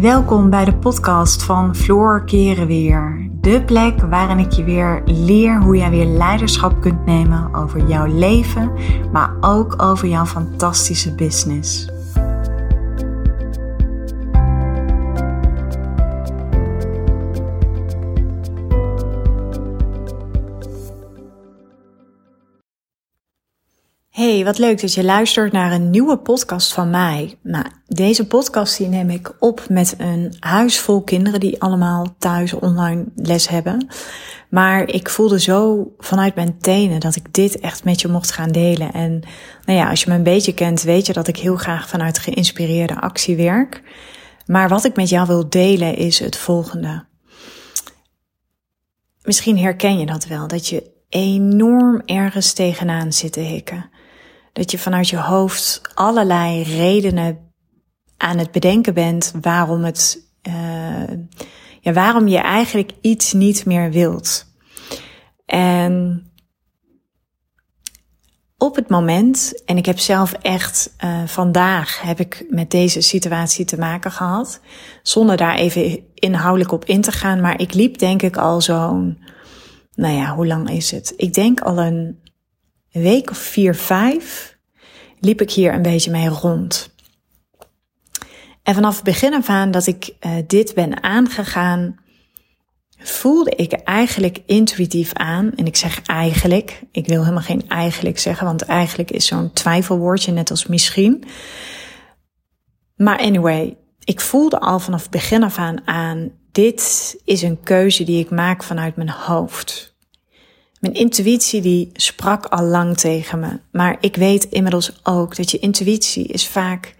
Welkom bij de podcast van Floor Keren Weer. De plek waarin ik je weer leer hoe jij weer leiderschap kunt nemen over jouw leven, maar ook over jouw fantastische business. Hey, wat leuk dat je luistert naar een nieuwe podcast van mij. Nou, deze podcast die neem ik op met een huis vol kinderen die allemaal thuis online les hebben. Maar ik voelde zo vanuit mijn tenen dat ik dit echt met je mocht gaan delen. En nou ja, als je me een beetje kent, weet je dat ik heel graag vanuit geïnspireerde actie werk. Maar wat ik met jou wil delen is het volgende. Misschien herken je dat wel, dat je enorm ergens tegenaan zit te hikken. Dat je vanuit je hoofd allerlei redenen aan het bedenken bent waarom het, uh, ja, waarom je eigenlijk iets niet meer wilt. En op het moment, en ik heb zelf echt uh, vandaag heb ik met deze situatie te maken gehad, zonder daar even inhoudelijk op in te gaan, maar ik liep denk ik al zo'n, nou ja, hoe lang is het? Ik denk al een week of vier, vijf liep ik hier een beetje mee rond. En vanaf het begin af aan dat ik uh, dit ben aangegaan, voelde ik eigenlijk intuïtief aan. En ik zeg eigenlijk, ik wil helemaal geen eigenlijk zeggen, want eigenlijk is zo'n twijfelwoordje net als misschien. Maar anyway, ik voelde al vanaf het begin af aan aan, dit is een keuze die ik maak vanuit mijn hoofd. Mijn intuïtie die sprak al lang tegen me. Maar ik weet inmiddels ook dat je intuïtie is vaak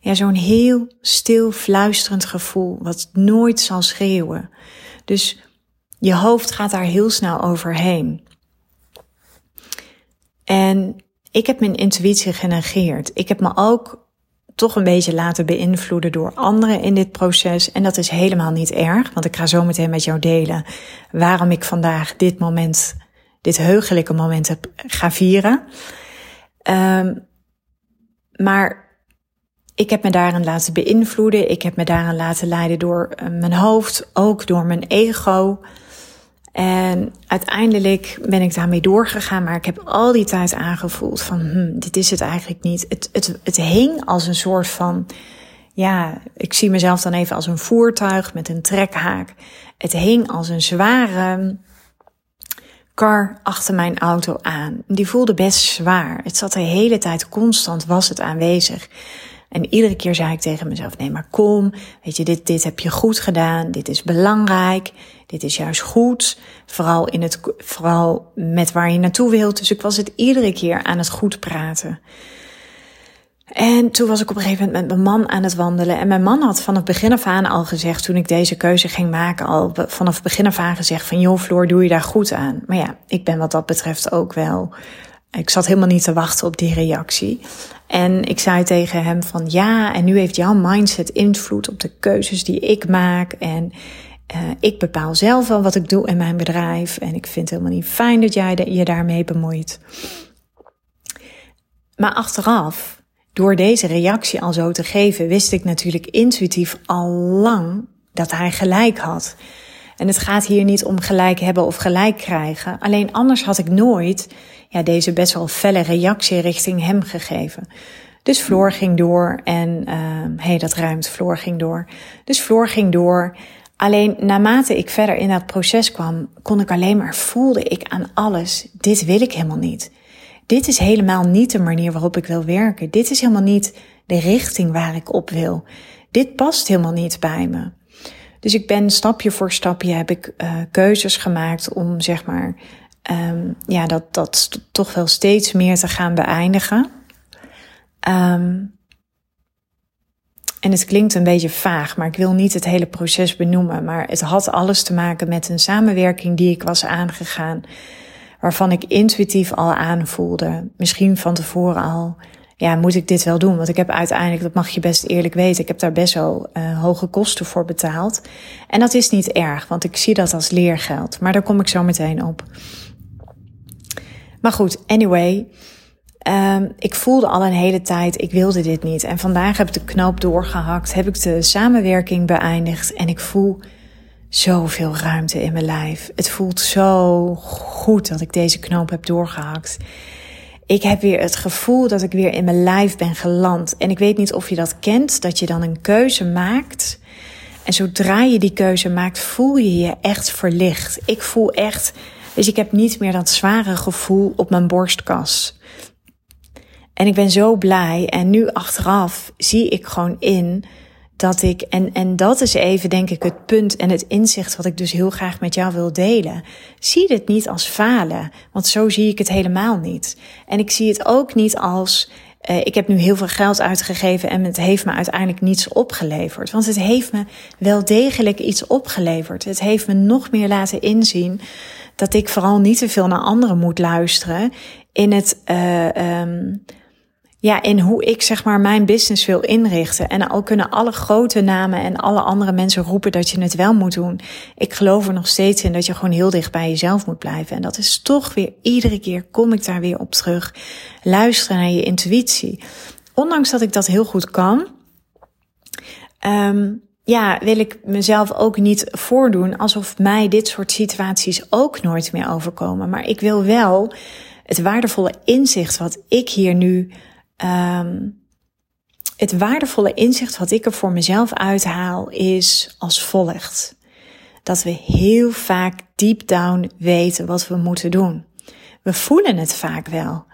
ja, zo'n heel stil fluisterend gevoel wat nooit zal schreeuwen. Dus je hoofd gaat daar heel snel overheen. En ik heb mijn intuïtie genegeerd. Ik heb me ook toch een beetje laten beïnvloeden door anderen in dit proces. En dat is helemaal niet erg, want ik ga zo meteen met jou delen waarom ik vandaag dit moment dit heugelijke moment heb, ga vieren. Um, maar ik heb me daarin laten beïnvloeden. Ik heb me daarin laten leiden door uh, mijn hoofd, ook door mijn ego. En uiteindelijk ben ik daarmee doorgegaan, maar ik heb al die tijd aangevoeld van, hm, dit is het eigenlijk niet. Het, het, het hing als een soort van, ja, ik zie mezelf dan even als een voertuig met een trekhaak. Het hing als een zware, kar achter mijn auto aan. Die voelde best zwaar. Het zat de hele tijd constant, was het aanwezig. En iedere keer zei ik tegen mezelf: nee, maar kom, weet je, dit, dit heb je goed gedaan, dit is belangrijk, dit is juist goed. Vooral, in het, vooral met waar je naartoe wilt. Dus ik was het iedere keer aan het goed praten. En toen was ik op een gegeven moment met mijn man aan het wandelen. En mijn man had vanaf begin af aan al gezegd, toen ik deze keuze ging maken, al vanaf begin af aan gezegd van, joh Floor, doe je daar goed aan? Maar ja, ik ben wat dat betreft ook wel, ik zat helemaal niet te wachten op die reactie. En ik zei tegen hem van, ja, en nu heeft jouw mindset invloed op de keuzes die ik maak. En uh, ik bepaal zelf wel wat ik doe in mijn bedrijf. En ik vind het helemaal niet fijn dat jij je daarmee bemoeit. Maar achteraf door deze reactie al zo te geven, wist ik natuurlijk intuïtief al lang dat hij gelijk had. En het gaat hier niet om gelijk hebben of gelijk krijgen. Alleen anders had ik nooit ja, deze best wel felle reactie richting hem gegeven. Dus Floor ging door en uh, hey, dat ruimt, Floor ging door. Dus Floor ging door. Alleen naarmate ik verder in dat proces kwam, kon ik alleen maar voelde ik aan alles, dit wil ik helemaal niet. Dit is helemaal niet de manier waarop ik wil werken. Dit is helemaal niet de richting waar ik op wil. Dit past helemaal niet bij me. Dus ik ben stapje voor stapje heb ik uh, keuzes gemaakt om zeg maar um, ja, dat, dat toch wel steeds meer te gaan beëindigen. Um, en het klinkt een beetje vaag, maar ik wil niet het hele proces benoemen. Maar het had alles te maken met een samenwerking die ik was aangegaan waarvan ik intuïtief al aanvoelde, misschien van tevoren al, ja, moet ik dit wel doen? Want ik heb uiteindelijk, dat mag je best eerlijk weten, ik heb daar best wel uh, hoge kosten voor betaald. En dat is niet erg, want ik zie dat als leergeld. Maar daar kom ik zo meteen op. Maar goed, anyway. Um, ik voelde al een hele tijd, ik wilde dit niet. En vandaag heb ik de knoop doorgehakt, heb ik de samenwerking beëindigd en ik voel zoveel ruimte in mijn lijf. Het voelt zo goed dat ik deze knoop heb doorgehakt. Ik heb weer het gevoel dat ik weer in mijn lijf ben geland. En ik weet niet of je dat kent, dat je dan een keuze maakt. En zodra je die keuze maakt, voel je je echt verlicht. Ik voel echt, dus ik heb niet meer dat zware gevoel op mijn borstkas. En ik ben zo blij. En nu achteraf zie ik gewoon in dat ik, en, en dat is even denk ik het punt en het inzicht wat ik dus heel graag met jou wil delen. Zie dit niet als falen, want zo zie ik het helemaal niet. En ik zie het ook niet als, uh, ik heb nu heel veel geld uitgegeven en het heeft me uiteindelijk niets opgeleverd. Want het heeft me wel degelijk iets opgeleverd. Het heeft me nog meer laten inzien dat ik vooral niet te veel naar anderen moet luisteren in het, uh, um, ja, in hoe ik zeg maar mijn business wil inrichten. En al kunnen alle grote namen en alle andere mensen roepen dat je het wel moet doen. Ik geloof er nog steeds in dat je gewoon heel dicht bij jezelf moet blijven. En dat is toch weer, iedere keer kom ik daar weer op terug. Luisteren naar je intuïtie. Ondanks dat ik dat heel goed kan, um, ja, wil ik mezelf ook niet voordoen alsof mij dit soort situaties ook nooit meer overkomen. Maar ik wil wel het waardevolle inzicht wat ik hier nu Um, het waardevolle inzicht wat ik er voor mezelf uithaal is als volgt. Dat we heel vaak deep down weten wat we moeten doen. We voelen het vaak wel.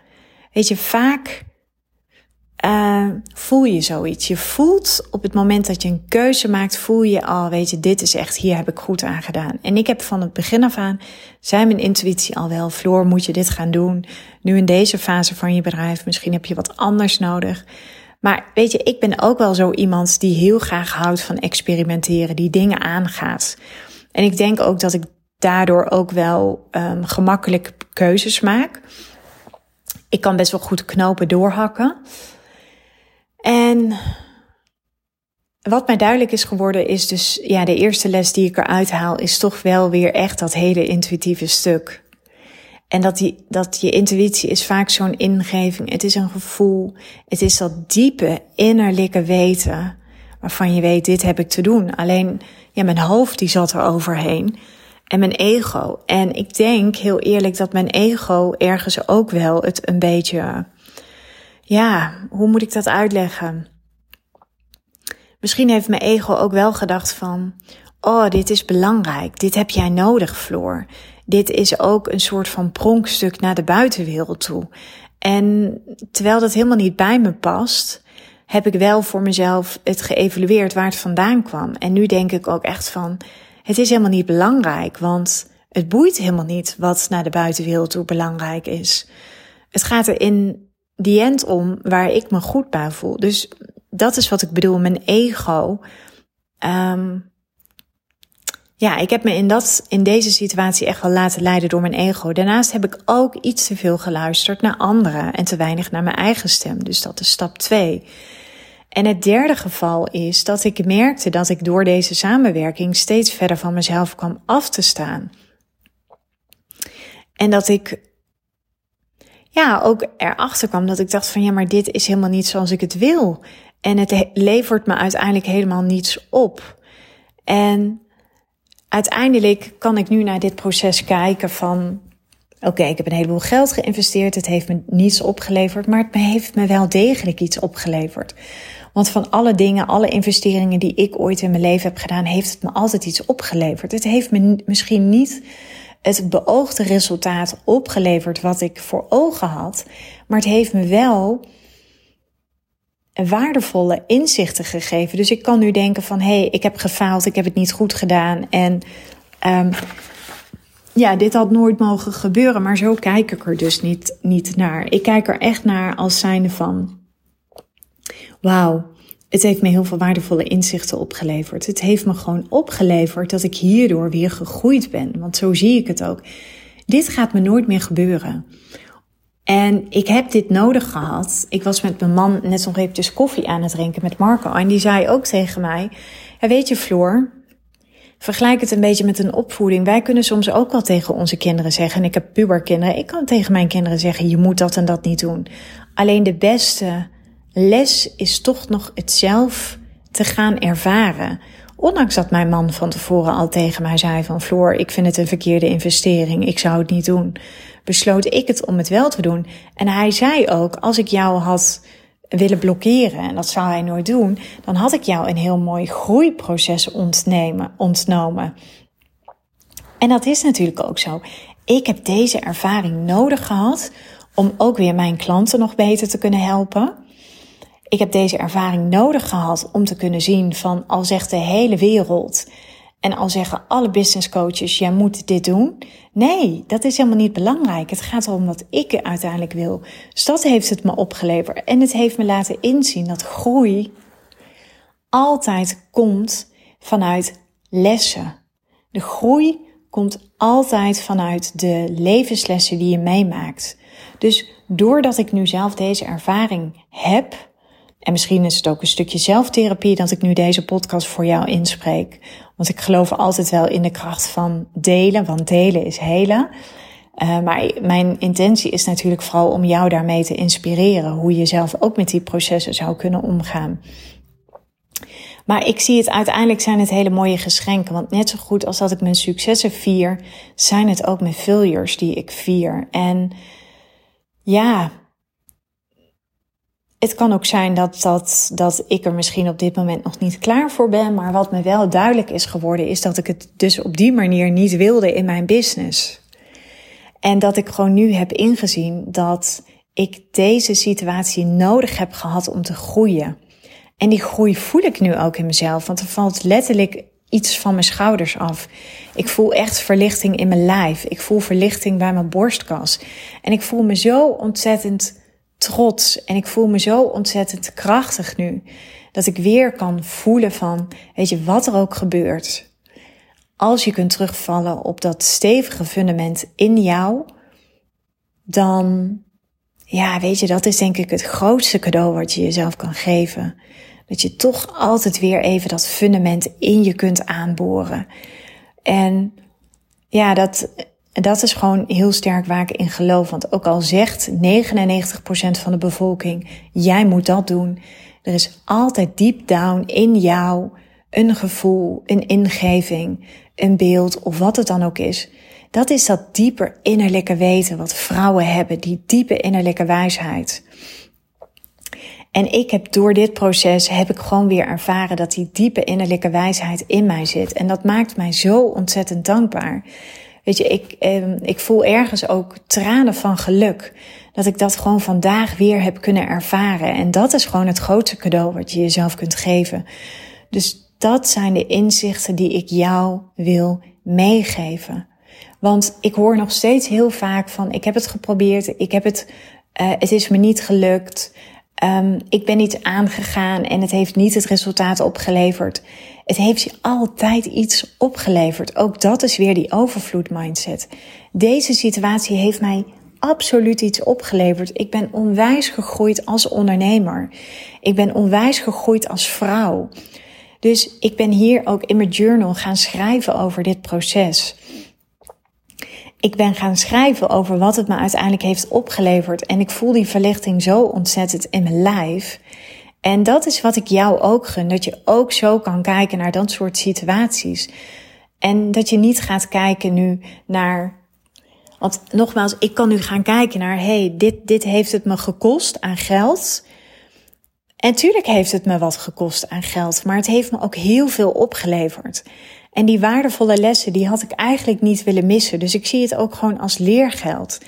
Weet je, vaak uh, voel je zoiets. Je voelt op het moment dat je een keuze maakt, voel je al, weet je, dit is echt, hier heb ik goed aan gedaan. En ik heb van het begin af aan, zei mijn intuïtie al wel, Floor, moet je dit gaan doen? Nu in deze fase van je bedrijf, misschien heb je wat anders nodig. Maar weet je, ik ben ook wel zo iemand die heel graag houdt van experimenteren, die dingen aangaat. En ik denk ook dat ik daardoor ook wel um, gemakkelijk keuzes maak. Ik kan best wel goed knopen doorhakken. En wat mij duidelijk is geworden is dus, ja, de eerste les die ik eruit haal is toch wel weer echt dat hele intuïtieve stuk. En dat, die, dat je intuïtie is vaak zo'n ingeving. Het is een gevoel. Het is dat diepe innerlijke weten. Waarvan je weet, dit heb ik te doen. Alleen, ja, mijn hoofd die zat er overheen. En mijn ego. En ik denk heel eerlijk dat mijn ego ergens ook wel het een beetje ja, hoe moet ik dat uitleggen? Misschien heeft mijn ego ook wel gedacht van, oh, dit is belangrijk, dit heb jij nodig, Floor. Dit is ook een soort van pronkstuk naar de buitenwereld toe. En terwijl dat helemaal niet bij me past, heb ik wel voor mezelf het geëvalueerd waar het vandaan kwam. En nu denk ik ook echt van, het is helemaal niet belangrijk, want het boeit helemaal niet wat naar de buitenwereld toe belangrijk is. Het gaat er in die end om waar ik me goed bij voel. Dus dat is wat ik bedoel, mijn ego. Um, ja, ik heb me in, dat, in deze situatie echt wel laten leiden door mijn ego. Daarnaast heb ik ook iets te veel geluisterd naar anderen en te weinig naar mijn eigen stem. Dus dat is stap 2. En het derde geval is dat ik merkte dat ik door deze samenwerking steeds verder van mezelf kwam af te staan. En dat ik ja, ook erachter kwam dat ik dacht van ja, maar dit is helemaal niet zoals ik het wil. En het levert me uiteindelijk helemaal niets op. En uiteindelijk kan ik nu naar dit proces kijken van oké, ik heb een heleboel geld geïnvesteerd, het heeft me niets opgeleverd, maar het heeft me wel degelijk iets opgeleverd. Want van alle dingen, alle investeringen die ik ooit in mijn leven heb gedaan, heeft het me altijd iets opgeleverd. Het heeft me misschien niet het beoogde resultaat opgeleverd wat ik voor ogen had. Maar het heeft me wel waardevolle inzichten gegeven. Dus ik kan nu denken van, hé, hey, ik heb gefaald, ik heb het niet goed gedaan. En um, ja, dit had nooit mogen gebeuren. Maar zo kijk ik er dus niet, niet naar. Ik kijk er echt naar als zijnde van, wauw, het heeft me heel veel waardevolle inzichten opgeleverd. Het heeft me gewoon opgeleverd dat ik hierdoor weer gegroeid ben. Want zo zie ik het ook. Dit gaat me nooit meer gebeuren. En ik heb dit nodig gehad. Ik was met mijn man net nog eventjes koffie aan het drinken met Marco. En die zei ook tegen mij: ja, Weet je, Floor, Vergelijk het een beetje met een opvoeding. Wij kunnen soms ook wel tegen onze kinderen zeggen, en ik heb puberkinderen, ik kan tegen mijn kinderen zeggen, je moet dat en dat niet doen. Alleen de beste les is toch nog het zelf te gaan ervaren. Ondanks dat mijn man van tevoren al tegen mij zei van Floor, ik vind het een verkeerde investering, ik zou het niet doen. Besloot ik het om het wel te doen. En hij zei ook, als ik jou had willen blokkeren, en dat zou hij nooit doen, dan had ik jou een heel mooi groeiproces ontnemen, ontnomen. En dat is natuurlijk ook zo. Ik heb deze ervaring nodig gehad om ook weer mijn klanten nog beter te kunnen helpen. Ik heb deze ervaring nodig gehad om te kunnen zien van al zegt de hele wereld en al zeggen alle business coaches, jij moet dit doen. Nee, dat is helemaal niet belangrijk. Het gaat erom wat ik uiteindelijk wil. Dus dat heeft het me opgeleverd. En het heeft me laten inzien dat groei altijd komt vanuit lessen. De groei komt altijd vanuit de levenslessen die je meemaakt. Dus doordat ik nu zelf deze ervaring heb, en misschien is het ook een stukje zelftherapie dat ik nu deze podcast voor jou inspreek. Want ik geloof altijd wel in de kracht van delen, want delen is helen. Uh, maar mijn intentie is natuurlijk vooral om jou daarmee te inspireren. Hoe je zelf ook met die processen zou kunnen omgaan. Maar ik zie het uiteindelijk zijn het hele mooie geschenken. Want net zo goed als dat ik mijn successen vier, zijn het ook mijn failures die ik vier. En ja, het kan ook zijn dat, dat, dat ik er misschien op dit moment nog niet klaar voor ben. Maar wat me wel duidelijk is geworden, is dat ik het dus op die manier niet wilde in mijn business. En dat ik gewoon nu heb ingezien dat ik deze situatie nodig heb gehad om te groeien. En die groei voel ik nu ook in mezelf, want er valt letterlijk iets van mijn schouders af. Ik voel echt verlichting in mijn lijf. Ik voel verlichting bij mijn borstkas. En ik voel me zo ontzettend trots en ik voel me zo ontzettend krachtig nu. Dat ik weer kan voelen van, weet je, wat er ook gebeurt. Als je kunt terugvallen op dat stevige fundament in jou, dan, ja, weet je, dat is denk ik het grootste cadeau wat je jezelf kan geven. Dat je toch altijd weer even dat fundament in je kunt aanboren. En ja, dat, dat is gewoon heel sterk waar ik in geloof. Want ook al zegt 99% van de bevolking, jij moet dat doen. Er is altijd deep down in jou een gevoel, een ingeving, een beeld of wat het dan ook is. Dat is dat dieper innerlijke weten wat vrouwen hebben, die diepe innerlijke wijsheid. En ik heb door dit proces heb ik gewoon weer ervaren dat die diepe innerlijke wijsheid in mij zit. En dat maakt mij zo ontzettend dankbaar. Weet je, ik, eh, ik voel ergens ook tranen van geluk. Dat ik dat gewoon vandaag weer heb kunnen ervaren. En dat is gewoon het grootste cadeau wat je jezelf kunt geven. Dus dat zijn de inzichten die ik jou wil meegeven. Want ik hoor nog steeds heel vaak van, ik heb het geprobeerd, ik heb het, uh, het is me niet gelukt. Um, ik ben iets aangegaan en het heeft niet het resultaat opgeleverd. Het heeft je altijd iets opgeleverd. Ook dat is weer die overvloed mindset. Deze situatie heeft mij absoluut iets opgeleverd. Ik ben onwijs gegroeid als ondernemer. Ik ben onwijs gegroeid als vrouw. Dus ik ben hier ook in mijn journal gaan schrijven over dit proces ik ben gaan schrijven over wat het me uiteindelijk heeft opgeleverd. En ik voel die verlichting zo ontzettend in mijn lijf. En dat is wat ik jou ook gun. Dat je ook zo kan kijken naar dat soort situaties. En dat je niet gaat kijken nu naar. Want nogmaals, ik kan nu gaan kijken naar: hey, dit, dit heeft het me gekost aan geld. En tuurlijk heeft het me wat gekost aan geld, maar het heeft me ook heel veel opgeleverd. En die waardevolle lessen, die had ik eigenlijk niet willen missen. Dus ik zie het ook gewoon als leergeld.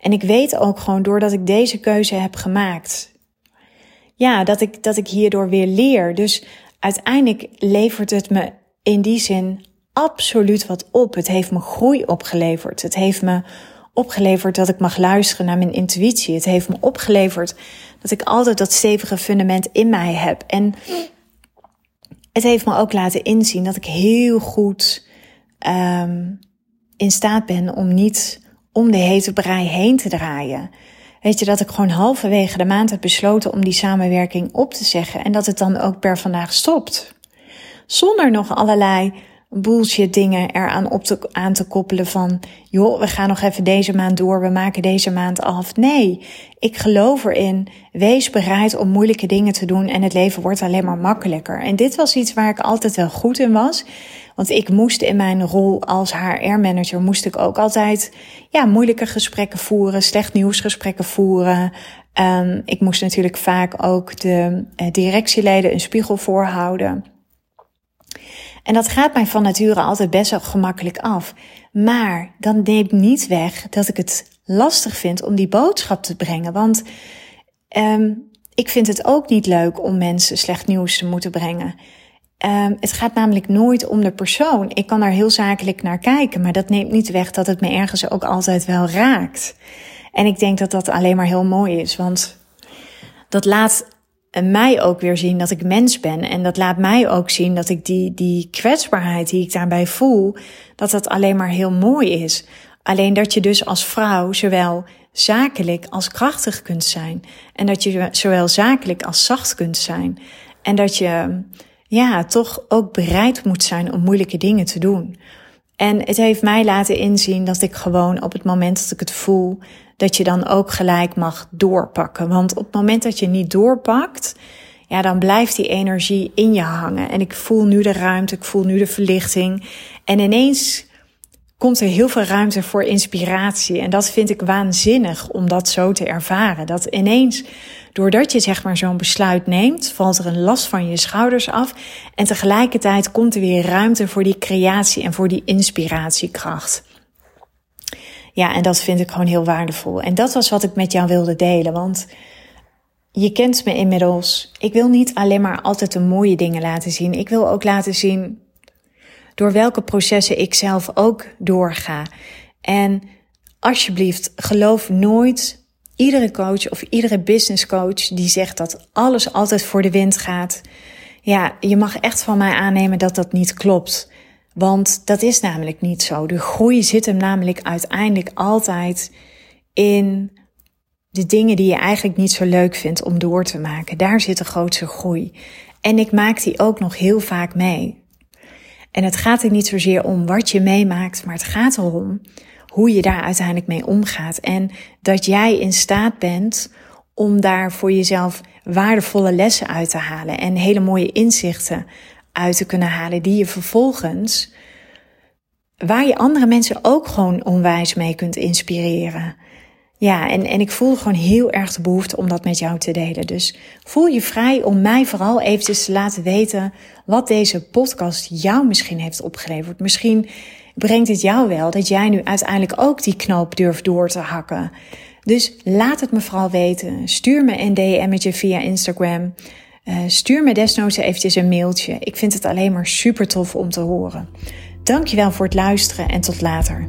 En ik weet ook gewoon doordat ik deze keuze heb gemaakt. Ja, dat ik, dat ik hierdoor weer leer. Dus uiteindelijk levert het me in die zin absoluut wat op. Het heeft me groei opgeleverd. Het heeft me opgeleverd dat ik mag luisteren naar mijn intuïtie. Het heeft me opgeleverd dat ik altijd dat stevige fundament in mij heb. En het heeft me ook laten inzien dat ik heel goed um, in staat ben om niet om de hete brei heen te draaien. Weet je, dat ik gewoon halverwege de maand heb besloten om die samenwerking op te zeggen en dat het dan ook per vandaag stopt. Zonder nog allerlei bullshit dingen eraan op te, aan te koppelen van, joh, we gaan nog even deze maand door, we maken deze maand af. Nee, ik geloof erin. Wees bereid om moeilijke dingen te doen en het leven wordt alleen maar makkelijker. En dit was iets waar ik altijd wel goed in was. Want ik moest in mijn rol als HR-manager moest ik ook altijd ja, moeilijke gesprekken voeren, slecht nieuwsgesprekken voeren. Um, ik moest natuurlijk vaak ook de uh, directieleden een spiegel voorhouden. En dat gaat mij van nature altijd best wel gemakkelijk af. Maar dan neemt niet weg dat ik het lastig vind om die boodschap te brengen. Want um, ik vind het ook niet leuk om mensen slecht nieuws te moeten brengen. Um, het gaat namelijk nooit om de persoon. Ik kan daar heel zakelijk naar kijken, maar dat neemt niet weg dat het me ergens ook altijd wel raakt. En ik denk dat dat alleen maar heel mooi is, want dat laat mij ook weer zien dat ik mens ben. En dat laat mij ook zien dat ik die, die kwetsbaarheid die ik daarbij voel, dat dat alleen maar heel mooi is. Alleen dat je dus als vrouw zowel zakelijk als krachtig kunt zijn. En dat je zowel zakelijk als zacht kunt zijn. En dat je ja, toch ook bereid moet zijn om moeilijke dingen te doen. En het heeft mij laten inzien dat ik gewoon op het moment dat ik het voel, dat je dan ook gelijk mag doorpakken. Want op het moment dat je niet doorpakt, ja, dan blijft die energie in je hangen. En ik voel nu de ruimte, ik voel nu de verlichting. En ineens komt er heel veel ruimte voor inspiratie. En dat vind ik waanzinnig om dat zo te ervaren. Dat ineens, doordat je zeg maar zo'n besluit neemt, valt er een last van je schouders af. En tegelijkertijd komt er weer ruimte voor die creatie en voor die inspiratiekracht. Ja, en dat vind ik gewoon heel waardevol. En dat was wat ik met jou wilde delen. Want je kent me inmiddels. Ik wil niet alleen maar altijd de mooie dingen laten zien. Ik wil ook laten zien door welke processen ik zelf ook doorga. En alsjeblieft, geloof nooit iedere coach of iedere business coach die zegt dat alles altijd voor de wind gaat. Ja, je mag echt van mij aannemen dat dat niet klopt. Want dat is namelijk niet zo. De groei zit hem namelijk uiteindelijk altijd in de dingen die je eigenlijk niet zo leuk vindt om door te maken. Daar zit de grootste groei. En ik maak die ook nog heel vaak mee. En het gaat er niet zozeer om wat je meemaakt, maar het gaat erom hoe je daar uiteindelijk mee omgaat. En dat jij in staat bent om daar voor jezelf waardevolle lessen uit te halen en hele mooie inzichten uit te kunnen halen, die je vervolgens, waar je andere mensen ook gewoon onwijs mee kunt inspireren. Ja, en, en ik voel gewoon heel erg de behoefte om dat met jou te delen. Dus voel je vrij om mij vooral eventjes te laten weten wat deze podcast jou misschien heeft opgeleverd. Misschien brengt het jou wel dat jij nu uiteindelijk ook die knoop durft door te hakken. Dus laat het me vooral weten. Stuur me een DM'tje via Instagram. Uh, stuur me desnoods eventjes een mailtje. Ik vind het alleen maar super tof om te horen. Dankjewel voor het luisteren en tot later.